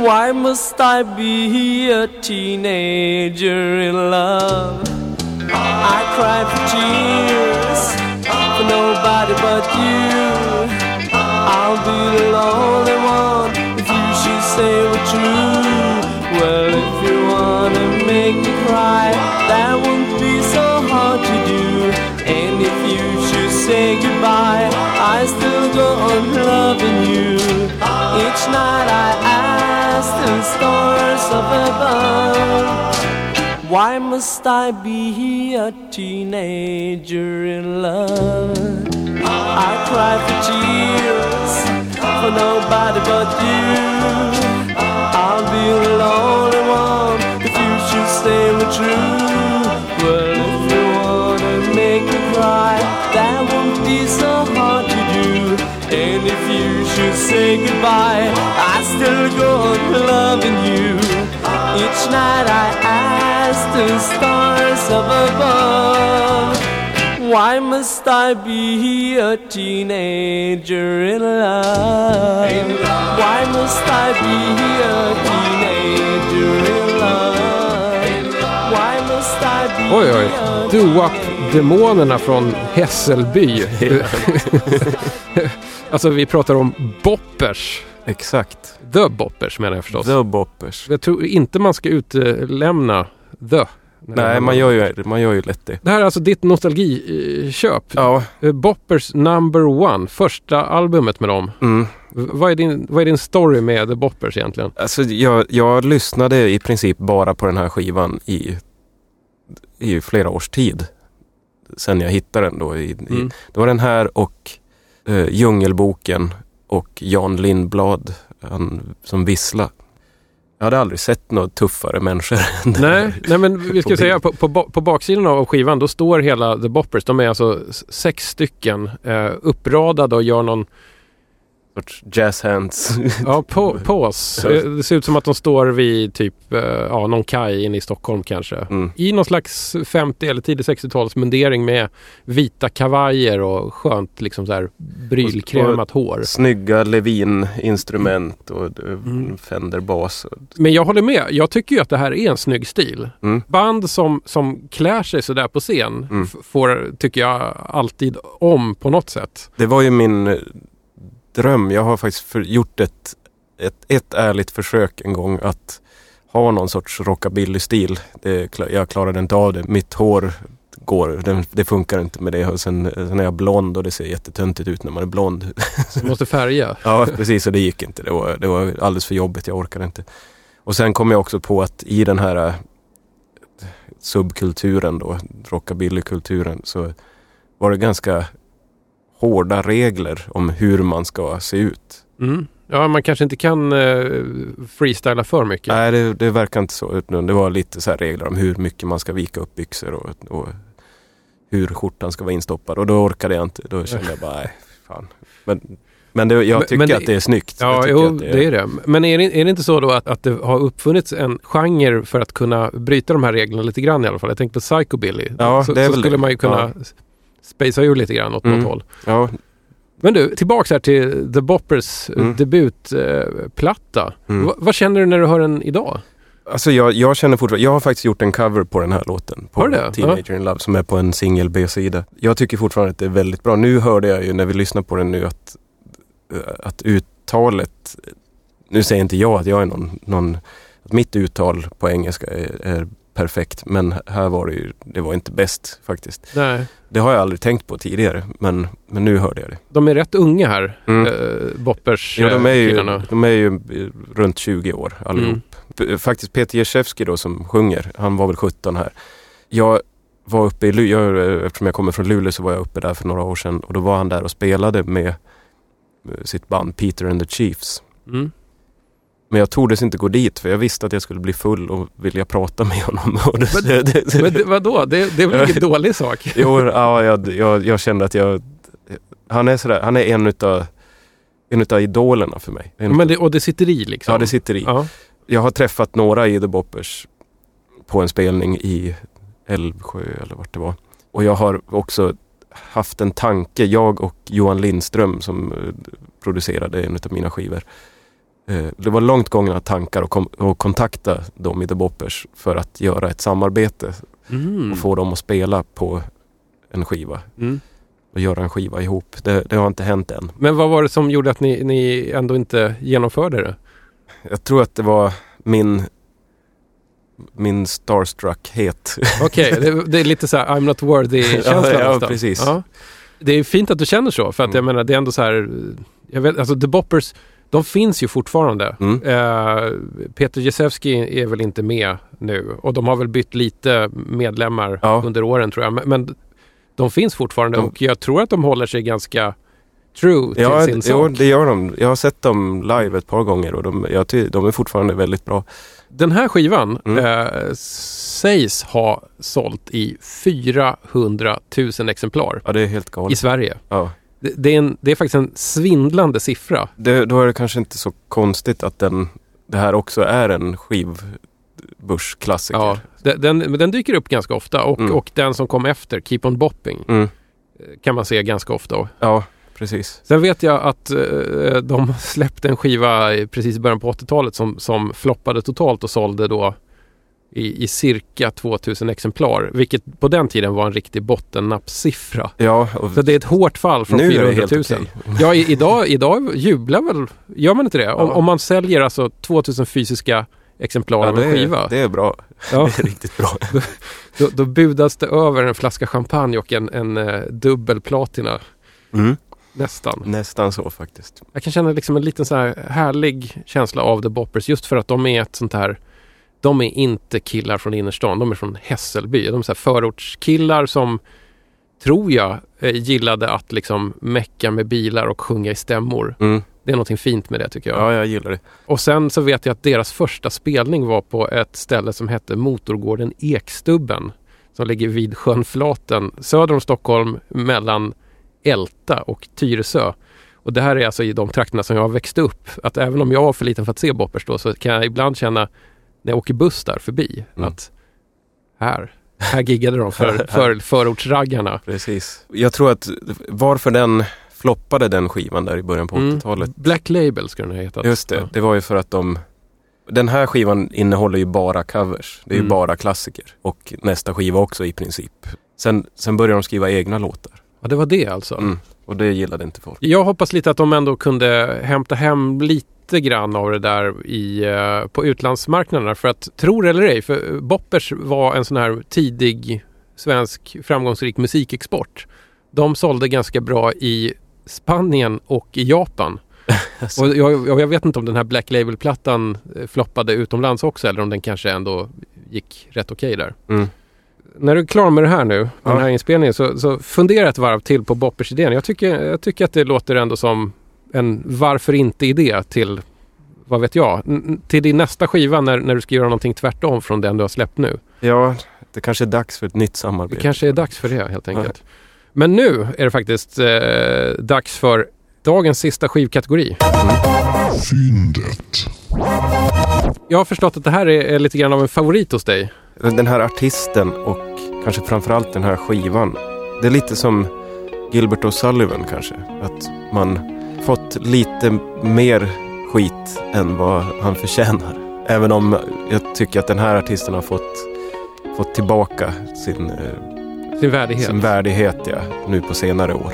Why must I be a teenager in love? I cry for tears for nobody but you. I'll be the lonely one if you should say we're true. Well, go on loving you. Each night I ask the stars up above. Why must I be a teenager in love? I cry for tears for nobody but you. I'll be the lonely one if you should stay with true. Well, if you wanna make me cry, that won't be so hard. And if you should say goodbye, I still go on loving you. Each night I ask the stars up above. Why must I be a teenager in love? Why must I be a teenager in love? Why must I be Oj, oj. a Doo-wop-demonerna från Hässelby. alltså vi pratar om boppers. Exakt. The boppers menar jag förstås. The Boppers. Jag tror inte man ska utelämna the. Nej, man gör, ju, man gör ju lätt det. Det här är alltså ditt nostalgiköp. Ja. Eh, Boppers number one, första albumet med dem. Mm. Vad är din, vad är din story med The Boppers egentligen? Alltså jag, jag lyssnade i princip bara på den här skivan i, i flera års tid. Sen jag hittade den då. I, Mm. i, det var den här och eh, Djungelboken och Jan Lindblad han, som vissla. Jag hade aldrig sett några tuffare människor. Nej, nej men vi ska På säga på, på, på baksidan av skivan då står hela The Boppers. De är alltså sex stycken eh, uppradade och gör någon sorts jazz hands. Ja, på, pause. Eh, Det ser ut som att de står vid typ eh, ja, någon kaj inne i Stockholm kanske. Mm. I någon slags 50 eller tidig 60-talsmundering med vita kavajer och skönt liksom så här brylkrämat hår. Snygga Levin-instrument och eh, Mm. Fender-bas. Men jag håller med. Jag tycker ju att det här är en snygg stil. Mm. Band som, som klär sig sådär på scen Mm. får, tycker jag, alltid om på något sätt. Det var ju min dröm. Jag har faktiskt för, gjort ett, ett, ett ärligt försök en gång att ha någon sorts rockabilly-stil. Jag klarade inte av det. Mitt hår går, det, det funkar inte med det. Och sen, sen är jag blond och det ser jättetöntigt ut när man är blond. Du måste färga. Ja, precis. Och det gick inte. Det var, det var alldeles för jobbigt. Jag orkade inte. Och sen kom jag också på att i den här eh, subkulturen då, rockabillykulturen, så var det ganska hårda regler om hur man ska se ut. Mm. Ja, man kanske inte kan eh, freestyla för mycket. Nej, det, det verkar inte så. utan Det var lite så regler om hur mycket man ska vika upp byxor och, och hur skjortan ska vara instoppad. Och då orkade jag inte. Då kände jag bara, nej, fan. Men, men det, jag tycker men det- att det är snyggt. Ja, jo, att det är det. Men är det, är det inte så då att, att det har uppfunnits en genre för att kunna bryta de här reglerna lite grann i alla fall? Jag tänker på psychobilly. Ja, så det är så skulle det. man ju kunna spacea ur lite grann åt Mm. något håll. Ja, Men du, tillbaks här till The Boppers Mm. debutplatta. Eh, platta. Mm. Va, vad känner du när du hör den idag? Alltså jag, jag känner fortfarande, jag har faktiskt gjort en cover på den här låten. På? Teenager in Love som är på en singel B-sida. Jag tycker fortfarande att det är väldigt bra. Nu hörde jag ju när vi lyssnar på den nu att, eh, att uttalet, nu säger inte jag att jag är någon, någon att mitt uttal på engelska är, är perfekt. Men här var det ju, det var inte bäst faktiskt. Nej. Det har jag aldrig tänkt på tidigare men, men nu hörde jag det. De är rätt unga här, Mm. eh, Boppers Ja, de är, eh, ju, killarna. de är ju eh, runt 20 år allihop. Mm. P- Faktiskt Peter Jezewski då som sjunger, han var väl 17 här. Jag var uppe i Luleå, eftersom jag kommer från Luleå så var jag uppe där för några år sedan och då var han där och spelade med eh, sitt band Peter and the Chiefs. Mm. Men jag tordes inte gå dit för jag visste att jag skulle bli full och vilja prata med honom. Men- Men vadå? Det, det är väl ingen dålig sak? Jo, ja, jag, jag, jag kände att jag... Han är sådär, han är en utav, en utav idolerna för mig. En, Men det, och det sitter i liksom? ja, det sitter i. Ja. Jag har träffat några i The Boppers på en spelning i Älvsjö eller vart det var. Och jag har också haft en tanke, jag och Johan Lindström som eh, producerade en av mina skivor. Eh, Det var långt gångna tankar att, kom, att kontakta dem i The Boppers för att göra ett samarbete Mm. och få dem att spela på en skiva Mm. och göra en skiva ihop. Det, det har inte hänt än. Men vad var det som gjorde att ni, ni ändå inte genomförde det? Jag tror att det var min min starstruckhet. Okej, det, det är lite så här I'm not worthy-känsla Ja, ja, precis. Ja. Det är fint att du känner så, för att jag Mm. menar det är ändå så här, jag vet, alltså The Boppers, de finns ju fortfarande. Mm. Eh, Peter Jezewski är väl inte med nu och de har väl bytt lite medlemmar Ja. under åren tror jag. Men, men de finns fortfarande De- och jag tror att de håller sig ganska true till Ja, sin sak. det gör de. Jag har sett dem live ett par gånger och de, jag, de är fortfarande väldigt bra. Den här skivan Mm. eh, sägs ha sålt i 400 000 exemplar Ja, det är helt i galet. Sverige. Ja. Det, det, är en, det är faktiskt en svindlande siffra. Det, då är det kanske inte så konstigt att den, det här också är en skivbörsklassiker. Ja, den, men den dyker upp ganska ofta och, Mm. och den som kom efter, Keep On Bopping, Mm. eh, kan man se ganska ofta. Ja, precis. Sen vet jag att eh, de släppte en skiva precis i början på 80-talet som, som floppade totalt och sålde då i, i cirka 2000 exemplar. Vilket på den tiden var en riktig bottennappsiffra. Ja, Så det är ett hårt fall från nu är 400 det 000. helt okej. Ja, i, idag, idag jublar väl, gör man inte det? Om, Ja. om man säljer alltså 2000 fysiska exemplar Ja, av det, en skiva. det är bra. ja, Det är riktigt bra. då, då budas det över en flaska champagne och en, en eh, dubbel platina. Mm. Nästan. Nästan så faktiskt. Jag kan känna liksom en liten så här härlig känsla av The Boppers just för att de är ett sånt här de är inte killar från innerstan, de är från Hässelby. De är så förortskillar som tror jag eh, gillade att liksom mecka med bilar och sjunga i stämmor. Mm. Det är någonting fint med det tycker jag. Ja, jag gillar det. Och sen så vet jag att deras första spelning var på ett ställe som hette Motorgården Ekstubben. Som ligger vid sjön Flaten söder om Stockholm mellan Älta och Tyresö. Och det här är alltså i de trakterna som jag har växt upp. Att även om jag var för liten för att se Boppers då så kan jag ibland känna när jag åker buss där förbi Mm. att här, här giggade de för, för förortsraggarna. Precis. Jag tror att varför den floppade den skivan där i början på Mm. 80-talet. Black Label ska den ha hetat. Just det, Ja. det var ju för att de den här skivan innehåller ju bara covers. Det är ju Mm. bara klassiker. Och nästa skiva också i princip. Sen, sen började de skriva egna låtar. Ja, det var det alltså. Mm. Och det gillade inte folk. Jag hoppas lite att de ändå kunde hämta hem lite grann av det där i, eh, på utlandsmarknaderna. För att, tro det eller ej, för Boppers var en sån här tidig svensk framgångsrik musikexport. De sålde ganska bra i Spanien och i Japan. Alltså. Och jag, jag vet inte om den här Black Label-plattan eh, floppade utomlands också eller om den kanske ändå gick rätt okej där. Mm. När du är klar med det här nu, med Ja. den här inspelningen, så, så fundera ett varv till på Boppers-idén. Jag tycker, jag tycker att det låter ändå som en varför inte-idé till, vad vet jag, till din nästa skiva när, när du ska göra någonting tvärtom från den du har släppt nu. Ja, det kanske är dags för ett nytt Det samarbete. kanske är dags för det helt enkelt. Men nu är det faktiskt eh, dags för dagens sista skivkategori. Fyndet. Jag har förstått att det här är, är lite grann av en favorit hos dig. Den här artisten och kanske framförallt den här skivan. Det är lite som Gilbert O'Sullivan kanske. Att man fått lite mer skit än vad han förtjänar. Även om jag tycker att den här artisten har fått, fått tillbaka sin, eh, Sin värdighet. sin värdighet ja, nu på senare år.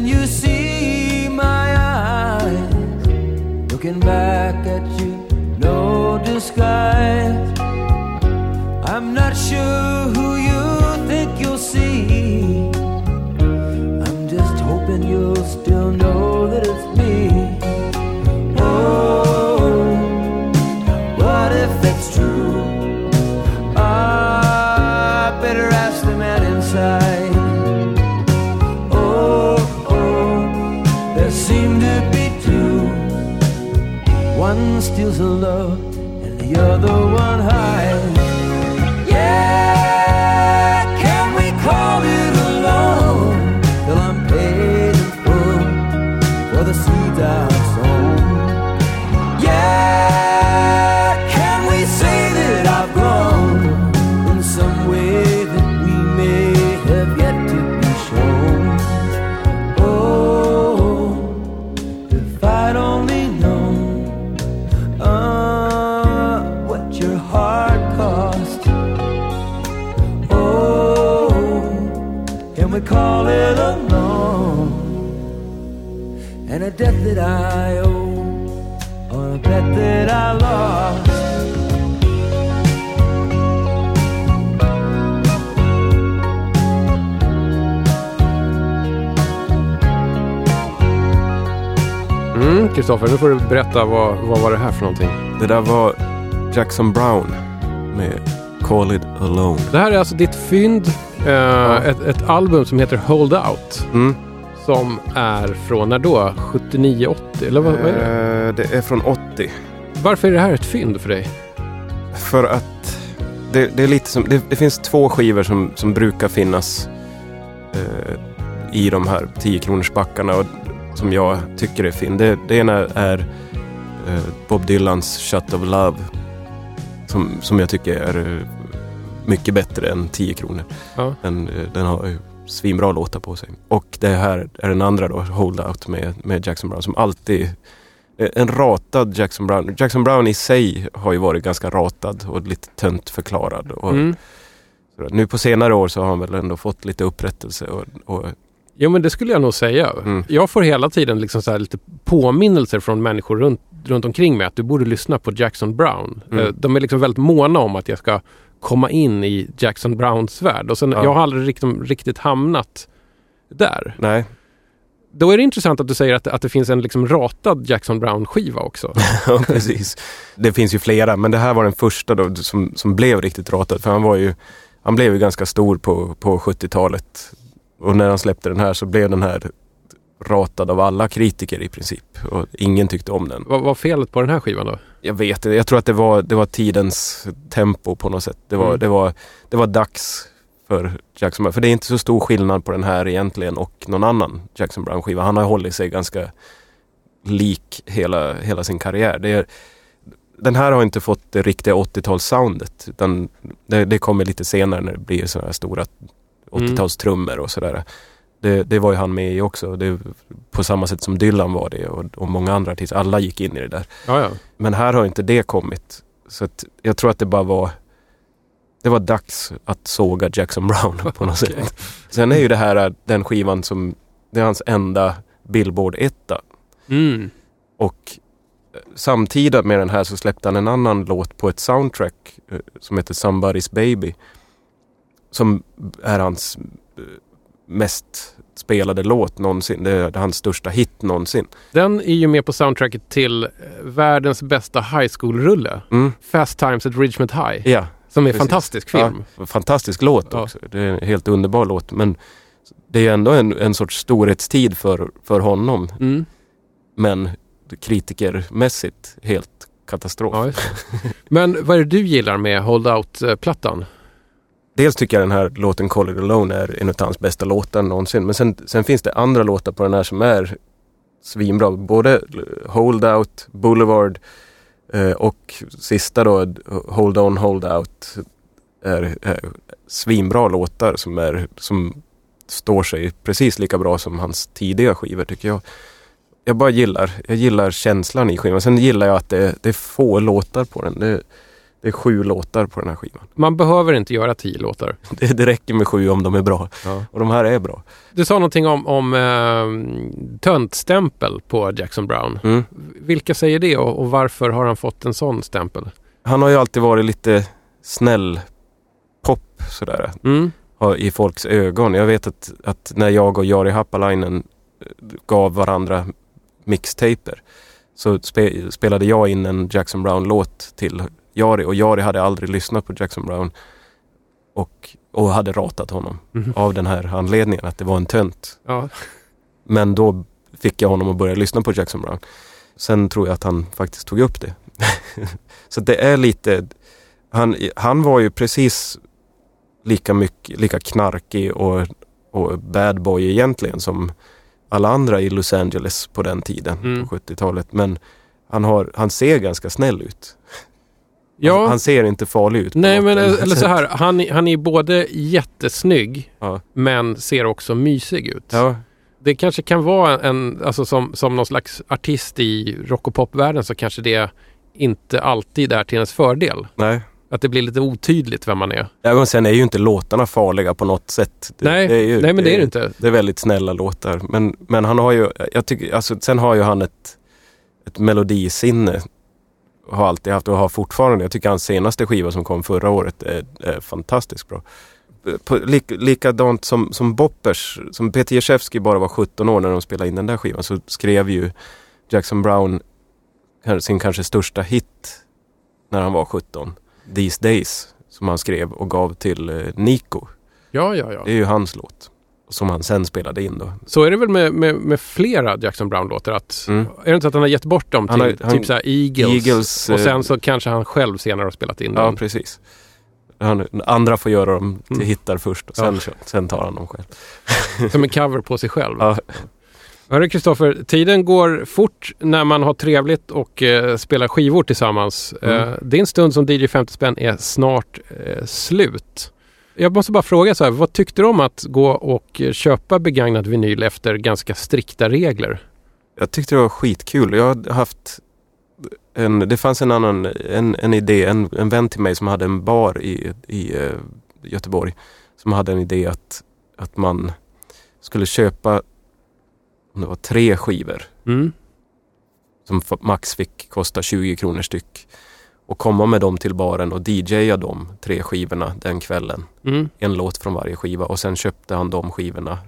When you see my eyes, looking back at you, no disguise. The other Kristoffer, nu får du berätta vad, vad var det här för någonting? Det där var Jackson Brown med Call It Alone. Det här är alltså ditt fynd. Eh, ett, ett album som heter Hold Out. Mm. Som är från när då? 79, 80? Eller vad, vad är det? Eh, det är från 80. Varför är det här ett fynd för dig? För att det, det är lite som, det, det finns två skivor som, som brukar finnas eh, i de här 10 kronors backarna och som jag tycker är fin. Det, det ena är eh, Bob Dylans Shut of Love som, som jag tycker är eh, mycket bättre än 10 kronor. Ja. Den, eh, den har svinbra låtar på sig. Och det här är den andra då, Hold Out med, med Jackson Brown som alltid en ratad Jackson Brown. Jackson Brown i sig har ju varit ganska ratad och lite tönt förklarad. Och, Mm. Nu på senare år så har han väl ändå fått lite upprättelse. Och, och, Jo, men det skulle jag nog säga. Mm. Jag får hela tiden liksom så lite påminnelser från människor runt, runt omkring mig att du borde lyssna på Jackson Brown. Mm. Eh, De är liksom väldigt måna om att jag ska komma in i Jackson Browns värld. Och sen, Ja. Jag har aldrig riktigt, riktigt hamnat där. nej, Då är det intressant att du säger att, att det finns en liksom ratad Jackson Brown-skiva också. ja, precis. Det finns ju flera men det här var den första då som, som blev riktigt ratad. För han var ju, han blev ju ganska stor på, på 70-talet. Och när han släppte den här så blev den här ratad av alla kritiker i princip. Och ingen tyckte om den. Vad var felet på den här skivan då? Jag vet inte, jag tror att det var, det var tidens tempo på något sätt. Det var, Mm. det var, det var dags för Jackson Brown. För det är inte så stor skillnad på den här egentligen och någon annan Jackson Brown-skiva. Han har hållit sig ganska lik hela, hela sin karriär. Det är, den här har inte fått det riktiga 80-talssoundet. Utan det, det kommer lite senare när det blir sådana här stora 80-talstrummor och sådär. Det, det var ju han med i också. Det, på samma sätt som Dylan var det och, och många andra artister. Alla gick in i det där. Ja, ja. Men här har inte det kommit. Så jag tror att det bara var det var dags att såga Jackson Brown på något Okej. sätt. Sen är ju det här äh, den skivan som, det är hans enda Billboard-etta. Mm. Och eh, samtida med den här så släppte han en annan låt på ett soundtrack eh, som heter Somebody's Baby. Som är hans eh, mest spelade låt någonsin. Det är hans största hit någonsin. Den är ju med på soundtracket till eh, världens bästa high school-rulle. Mm. Fast Times at Ridgemont High. Ja, Som är en fantastisk film. Ja, fantastisk låt Ja. också. Det är en helt underbar låt. Men det är ändå en, en sorts storhetstid för, för honom. Mm. Men kritikermässigt helt katastrof. Ja. Men vad är det du gillar med Hold Out-plattan? Dels tycker jag den här låten Call It Alone är en av hans bästa låtar någonsin. Men sen, sen finns det andra låtar på den här som är svinbra. Både eh, Hold Out, Boulevard eh, och sista då Hold On Hold Out är, är svinbra låtar som, är, som står sig precis lika bra som hans tidiga skivor tycker jag. Jag bara gillar, jag gillar känslan i skivan. Sen gillar jag att det, det är få låtar på den. Det, det är sju låtar på den här skivan. Man behöver inte göra tio låtar. Det, det räcker med sju om de är bra. Ja. Och de här är bra. Du sa någonting om, om eh, töntstämpel på Jackson Brown. Mm. Vilka säger det och, och varför har han fått en sån stämpel? Han har ju alltid varit lite snäll pop sådär. Mm. I folks ögon. Jag vet att, att när jag och Jari Happalainen eh, gav varandra mixtaper så spe, spelade jag in en Jackson Brown-låt till Jari och Jari hade aldrig lyssnat på Jackson Brown och, och hade ratat honom Mhm. av den här anledningen att det var en tönt. Ja. Men då fick jag honom att börja lyssna på Jackson Brown. Sen tror jag att han faktiskt tog upp det. så det är lite... Han, han var ju precis lika mycket, lika knarkig och, och bad boy egentligen som alla andra i Los Angeles på den tiden, Mm. på 70-talet. Men han, har, han ser ganska snäll ut. Ja. Han, ser inte farlig ut. Nej men sätt. eller så här, han, han är både jättesnygg Ja. men ser också mysig ut. Ja, Det kanske kan vara en, alltså som, som någon slags artist i rock och popvärlden så kanske det inte alltid är till ens fördel. nej. Att det blir lite otydligt vem man är. Ja, men sen är ju inte låtarna farliga på något sätt. Det, Nej, det är ju, nej men det är det inte. Det är väldigt snälla låtar. Men, men han har ju, jag tycker, alltså, sen har ju han ett, ett melodisinne. Har alltid haft och har fortfarande. Jag tycker hans senaste skiva som kom förra året är, är fantastiskt bra. På, lik, likadant som, som Boppers, som Peter Jezewski bara var 17 år när de spelade in den där skivan så skrev ju Jackson Brown sin kanske största hit när han var 17. These Days som han skrev och gav till eh, Nico. Ja, ja, ja. Det är ju hans låt. Som han sen spelade in då. Så är det väl med, med, med flera Jackson Brown-låtor? Att, Mm. Är det inte så att han har gett bort dem Han till har- han- typ så Eagles, Eagles, och eh, sen så kanske han själv senare har spelat in Ja, dem? precis. Han, andra får göra dem till Mm. hittar först och sen, Ja. sen tar han dem själv. Som en cover på sig själv? Ja. Hörru Kristoffer, tiden går fort när man har trevligt och eh, spelar skivor tillsammans. Mm. Eh, din stund som DJ 50 spänn är snart eh, slut. Jag måste bara fråga så här, vad tyckte du om att gå och köpa begagnad vinyl efter ganska strikta regler? Jag tyckte det var skitkul. Jag har haft en, det fanns en annan en, en idé, en, en vän till mig som hade en bar i, i eh, Göteborg. Som hade en idé att, att man skulle köpa om det var tre skivor Mm. som max fick kosta 20 kronor styck. Och komma med dem till baren och DJa de tre skivorna den kvällen. Mm. En låt från varje skiva och sen köpte han de skivorna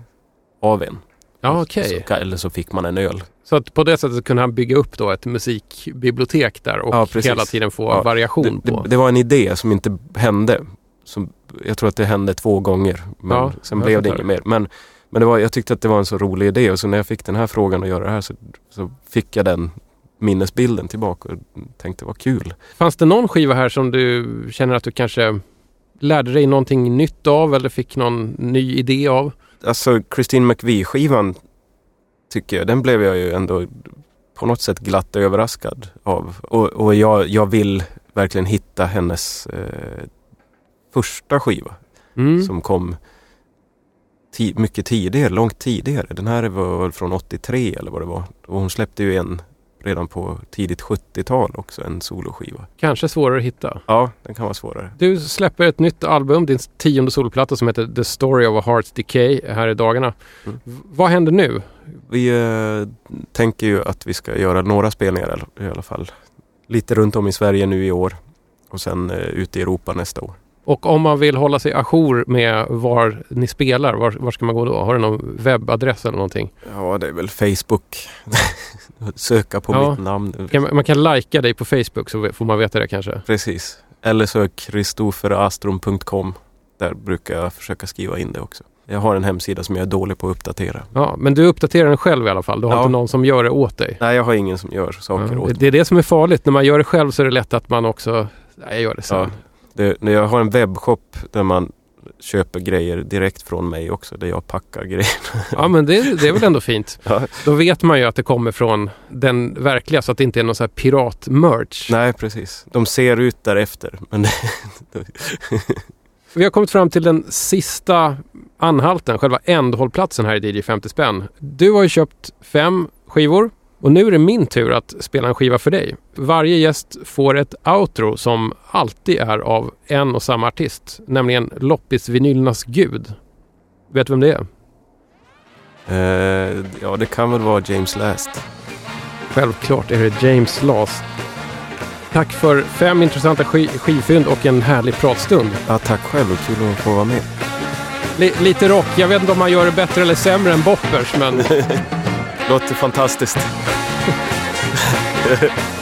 av en. Ja. Så, eller så fick man en öl. Så att på det sättet kunde han bygga upp då ett musikbibliotek där och Ja, hela tiden få Ja, variation Det, på. det, det var en idé som inte hände. Som, jag tror att det hände två gånger. Men Ja, sen blev det inget mer. Men, men det var, jag tyckte att det var en så rolig idé och så när jag fick den här frågan att göra det här så, så fick jag den minnesbilden tillbaka och tänkte vad kul. Fanns det någon skiva här som du känner att du kanske lärde dig någonting nytt av eller fick någon ny idé av? Alltså Christine McVie-skivan tycker jag, den blev jag ju ändå på något sätt glatt överraskad av. Och, och jag, jag vill verkligen hitta hennes eh, första skiva Mm. som kom mycket tidigare, långt tidigare. Den här var väl från 83 eller vad det var. Och hon släppte ju en redan på tidigt 70-tal också, en soloskiva. Kanske svårare att hitta. Ja, den kan vara svårare. Du släpper ett nytt album, din tionde solplatta som heter The Story of a Heart's Decay här i dagarna. Mm. Vad händer nu? Vi eh, tänker ju att vi ska göra några spelningar i alla- i alla fall. Lite runt om i Sverige nu i år och sen eh, ute i Europa nästa år. Och om man vill hålla sig ajour med var ni spelar, var, var ska man gå då? Har du någon webbadress eller någonting? Ja, det är väl Facebook. Söka på Ja. mitt namn. Man- kan likea dig på Facebook så får man veta det kanske. Precis. Eller sök kristoferastrom.com. Där brukar jag försöka skriva in det också. Jag har en hemsida som jag är dålig på att uppdatera. Ja, men du uppdaterar den själv i alla fall. Du har Ja. inte någon som gör det åt dig. Nej, jag har ingen som gör saker Ja, åt det, mig. det är det som är farligt. När man gör det själv så är det lätt att man också... Nej, jag gör det sen. Ja. Det, när jag har en webbshop där man köper grejer direkt från mig också. Där jag packar grejer. Ja, men det, det är väl ändå fint. Ja. Då vet man ju att det kommer från den verkliga så att det inte är någon så här pirat-merch. Nej, precis. De ser ut därefter. Men Vi har kommit fram till den sista anhalten, själva ändhållplatsen här i DJ 50 spänn. Du har ju köpt fem skivor och nu är det min tur att spela en skiva för dig. Varje gäst får ett outro som alltid är av en och samma artist, nämligen loppisvinylernas gud. Vet du vem det är? eh, ja, det kan väl vara James Last. Självklart är det James Last. Tack för fem intressanta sk- skivfynd och en härlig pratstund. Ja, tack själv. Kul att få vara med. Li- lite rock. Jag vet inte om man gör det bättre eller sämre än Boppers, men Låter fantastiskt.